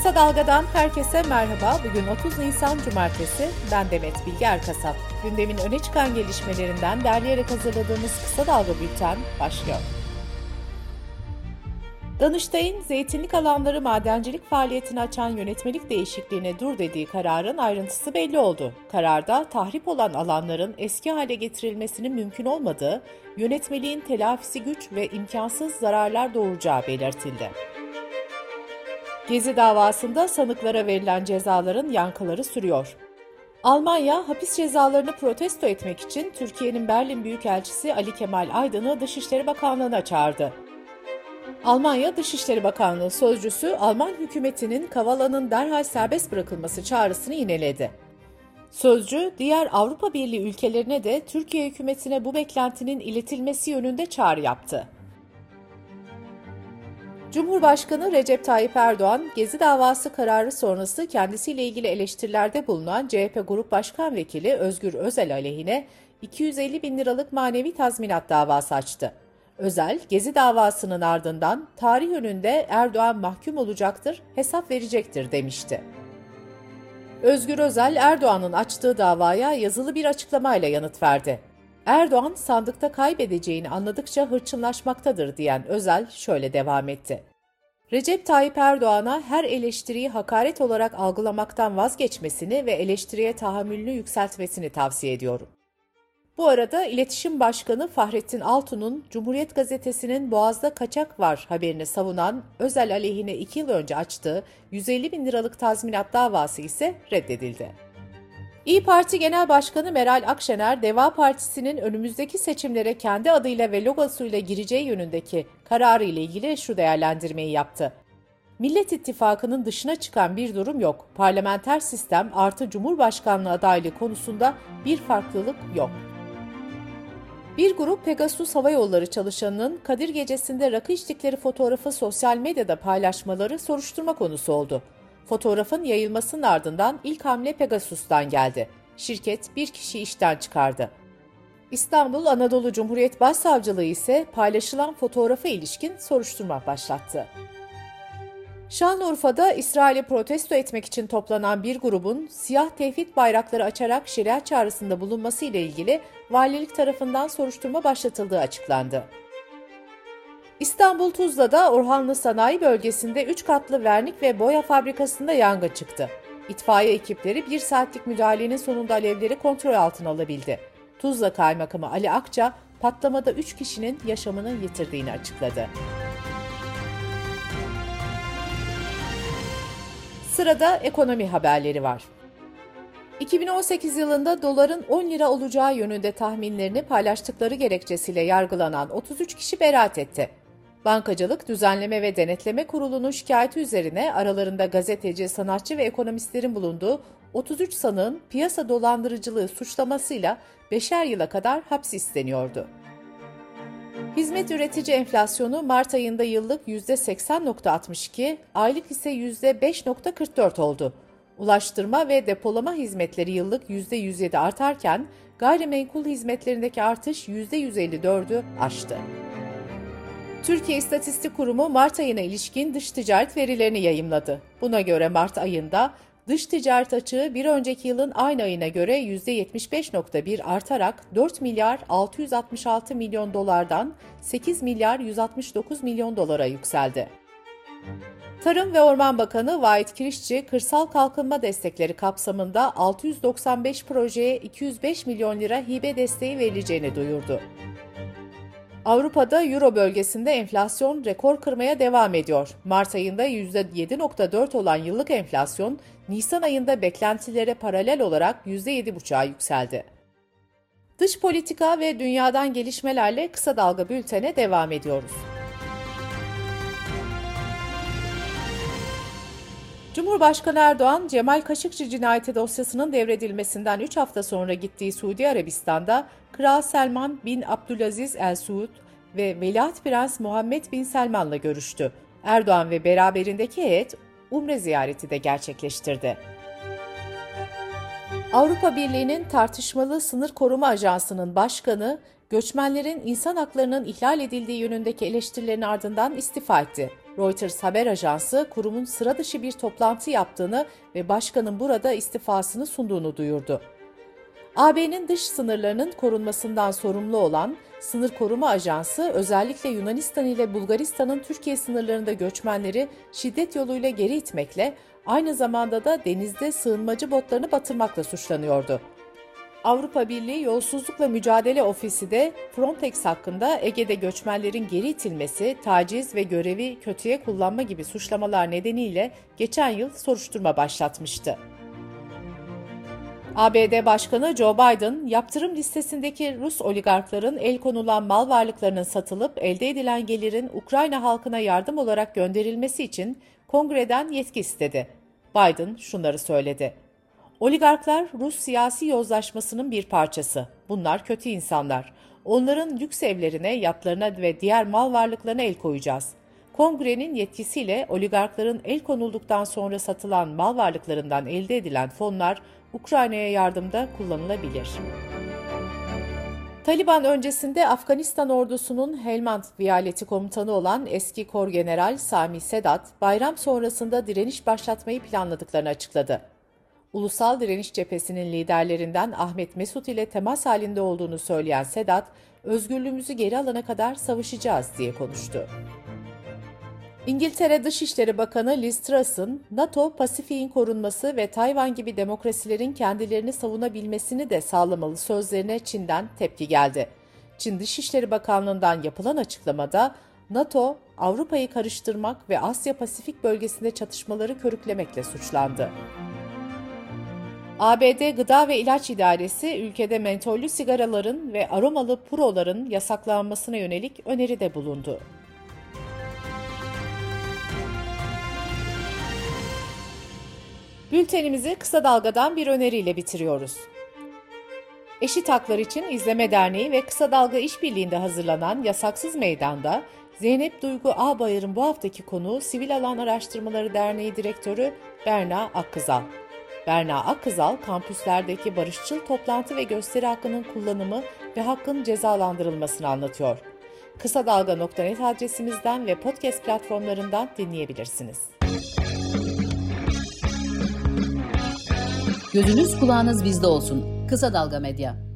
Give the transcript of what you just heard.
Kısa Dalga'dan herkese merhaba. Bugün 30 Nisan Cumartesi. Ben Demet Bilge Erkasap. Gündemin öne çıkan gelişmelerinden derleyerek hazırladığımız Kısa Dalga Bülten başlıyor. Danıştay'ın zeytinlik alanları madencilik faaliyetini açan yönetmelik değişikliğine dur dediği kararın ayrıntısı belli oldu. Kararda tahrip olan alanların eski hale getirilmesinin mümkün olmadığı, yönetmeliğin telafisi güç ve imkansız zararlar doğuracağı belirtildi. Gezi davasında sanıklara verilen cezaların yankıları sürüyor. Almanya, hapis cezalarını protesto etmek için Türkiye'nin Berlin Büyükelçisi Ali Kemal Aydın'ı Dışişleri Bakanlığı'na çağırdı. Almanya Dışişleri Bakanlığı sözcüsü Alman hükümetinin Kavala'nın derhal serbest bırakılması çağrısını ineledi. Sözcü, diğer Avrupa Birliği ülkelerine de Türkiye hükümetine bu beklentinin iletilmesi yönünde çağrı yaptı. Cumhurbaşkanı Recep Tayyip Erdoğan, Gezi davası kararı sonrası kendisiyle ilgili eleştirilerde bulunan CHP Grup Başkan Vekili Özgür Özel aleyhine 250 bin liralık manevi tazminat davası açtı. Özel, Gezi davasının ardından tarih önünde Erdoğan mahkum olacaktır, hesap verecektir demişti. Özgür Özel, Erdoğan'ın açtığı davaya yazılı bir açıklamayla yanıt verdi. Erdoğan sandıkta kaybedeceğini anladıkça hırçınlaşmaktadır diyen Özel şöyle devam etti. Recep Tayyip Erdoğan'a her eleştiriyi hakaret olarak algılamaktan vazgeçmesini ve eleştiriye tahammülünü yükseltmesini tavsiye ediyorum. Bu arada İletişim Başkanı Fahrettin Altun'un Cumhuriyet Gazetesi'nin Boğaz'da kaçak var haberini savunan özel aleyhine 2 yıl önce açtığı 150 bin liralık tazminat davası ise reddedildi. İyi Parti Genel Başkanı Meral Akşener, Deva Partisi'nin önümüzdeki seçimlere kendi adıyla ve logosuyla gireceği yönündeki kararı ile ilgili şu değerlendirmeyi yaptı. Millet İttifakı'nın dışına çıkan bir durum yok. Parlamenter sistem artı Cumhurbaşkanlığı adaylığı konusunda bir farklılık yok. Bir grup Pegasus Hava Yolları çalışanının Kadir Gecesi'nde rakı içtikleri fotoğrafı sosyal medyada paylaşmaları soruşturma konusu oldu. Fotoğrafın yayılmasının ardından ilk hamle Pegasus'tan geldi. Şirket bir kişi işten çıkardı. İstanbul Anadolu Cumhuriyet Başsavcılığı ise paylaşılan fotoğrafa ilişkin soruşturma başlattı. Şanlıurfa'da İsrail'i protesto etmek için toplanan bir grubun siyah tevhid bayrakları açarak şeriat çağrısında bulunması ile ilgili valilik tarafından soruşturma başlatıldığı açıklandı. İstanbul Tuzla'da Orhanlı Sanayi Bölgesi'nde 3 katlı vernik ve boya fabrikasında yangın çıktı. İtfaiye ekipleri bir saatlik müdahalenin sonunda alevleri kontrol altına alabildi. Tuzla Kaymakamı Ali Akça, patlamada 3 kişinin yaşamını yitirdiğini açıkladı. Sırada ekonomi haberleri var. 2018 yılında doların 10 lira olacağı yönünde tahminlerini paylaştıkları gerekçesiyle yargılanan 33 kişi beraat etti. Bankacılık Düzenleme ve Denetleme Kurulu'nun şikayeti üzerine aralarında gazeteci, sanatçı ve ekonomistlerin bulunduğu 33 sanığın piyasa dolandırıcılığı suçlamasıyla beşer yıla kadar hapis isteniyordu. Hizmet üretici enflasyonu Mart ayında yıllık %80.62, aylık ise %5.44 oldu. Ulaştırma ve depolama hizmetleri yıllık %107 artarken gayrimenkul hizmetlerindeki artış %154'ü aştı. Türkiye İstatistik Kurumu Mart ayına ilişkin dış ticaret verilerini yayımladı. Buna göre Mart ayında dış ticaret açığı bir önceki yılın aynı ayına göre %75.1 artarak 4 milyar 666 milyon dolardan 8 milyar 169 milyon dolara yükseldi. Tarım ve Orman Bakanı Vahit Kirişçi, kırsal kalkınma destekleri kapsamında 695 projeye 205 milyon lira hibe desteği verileceğini duyurdu. Avrupa'da Euro bölgesinde enflasyon rekor kırmaya devam ediyor. Mart ayında %7.4 olan yıllık enflasyon, Nisan ayında beklentilere paralel olarak %7.5'a yükseldi. Dış politika ve dünyadan gelişmelerle kısa dalga bültene devam ediyoruz. Cumhurbaşkanı Erdoğan, Cemal Kaşıkçı cinayeti dosyasının devredilmesinden 3 hafta sonra gittiği Suudi Arabistan'da Kral Selman bin Abdülaziz El Suud ve Veliaht Prens Muhammed bin Selman'la görüştü. Erdoğan ve beraberindeki heyet Umre ziyareti de gerçekleştirdi. Avrupa Birliği'nin tartışmalı sınır koruma ajansının başkanı, göçmenlerin insan haklarının ihlal edildiği yönündeki eleştirilerin ardından istifa etti. Reuters haber ajansı kurumun sıra dışı bir toplantı yaptığını ve başkanın burada istifasını sunduğunu duyurdu. AB'nin dış sınırlarının korunmasından sorumlu olan Sınır Koruma Ajansı özellikle Yunanistan ile Bulgaristan'ın Türkiye sınırlarında göçmenleri şiddet yoluyla geri itmekle aynı zamanda da denizde sığınmacı botlarını batırmakla suçlanıyordu. Avrupa Birliği Yolsuzlukla Mücadele Ofisi de Frontex hakkında Ege'de göçmenlerin geri itilmesi, taciz ve görevi kötüye kullanma gibi suçlamalar nedeniyle geçen yıl soruşturma başlatmıştı. ABD Başkanı Joe Biden, yaptırım listesindeki Rus oligarkların el konulan mal varlıklarının satılıp elde edilen gelirin Ukrayna halkına yardım olarak gönderilmesi için kongreden yetki istedi. Biden şunları söyledi. Oligarklar Rus siyasi yozlaşmasının bir parçası. Bunlar kötü insanlar. Onların lüks evlerine, yatlarına ve diğer mal varlıklarına el koyacağız. Kongrenin yetkisiyle oligarkların el konulduktan sonra satılan mal varlıklarından elde edilen fonlar Ukrayna'ya yardımda kullanılabilir. Taliban öncesinde Afganistan ordusunun Helmand Viyaleti komutanı olan eski kor general Sami Sedat, bayram sonrasında direniş başlatmayı planladıklarını açıkladı. Ulusal Direniş Cephesi'nin liderlerinden Ahmet Mesut ile temas halinde olduğunu söyleyen Sedat, özgürlüğümüzü geri alana kadar savaşacağız diye konuştu. İngiltere Dışişleri Bakanı Liz Truss'ın NATO, Pasifik'in korunması ve Tayvan gibi demokrasilerin kendilerini savunabilmesini de sağlamalı sözlerine Çin'den tepki geldi. Çin Dışişleri Bakanlığı'ndan yapılan açıklamada NATO, Avrupa'yı karıştırmak ve Asya-Pasifik bölgesinde çatışmaları körüklemekle suçlandı. ABD Gıda ve İlaç İdaresi ülkede mentollü sigaraların ve aromalı puroların yasaklanmasına yönelik öneride bulundu. Bültenimizi kısa dalgadan bir öneriyle bitiriyoruz. Eşit Haklar için İzleme Derneği ve Kısa Dalga İşbirliği'nde hazırlanan Yasaksız Meydan'da Zeynep Duygu Ağbayır'ın bu haftaki konuğu Sivil Alan Araştırmaları Derneği Direktörü Berna Akkızal. Berna Akkızal, kampüslerdeki barışçıl toplantı ve gösteri hakkının kullanımı ve hakkın cezalandırılmasını anlatıyor. Kısa Dalga.net adresimizden ve podcast platformlarından dinleyebilirsiniz. Gözünüz kulağınız bizde olsun. Kısa Dalga Medya.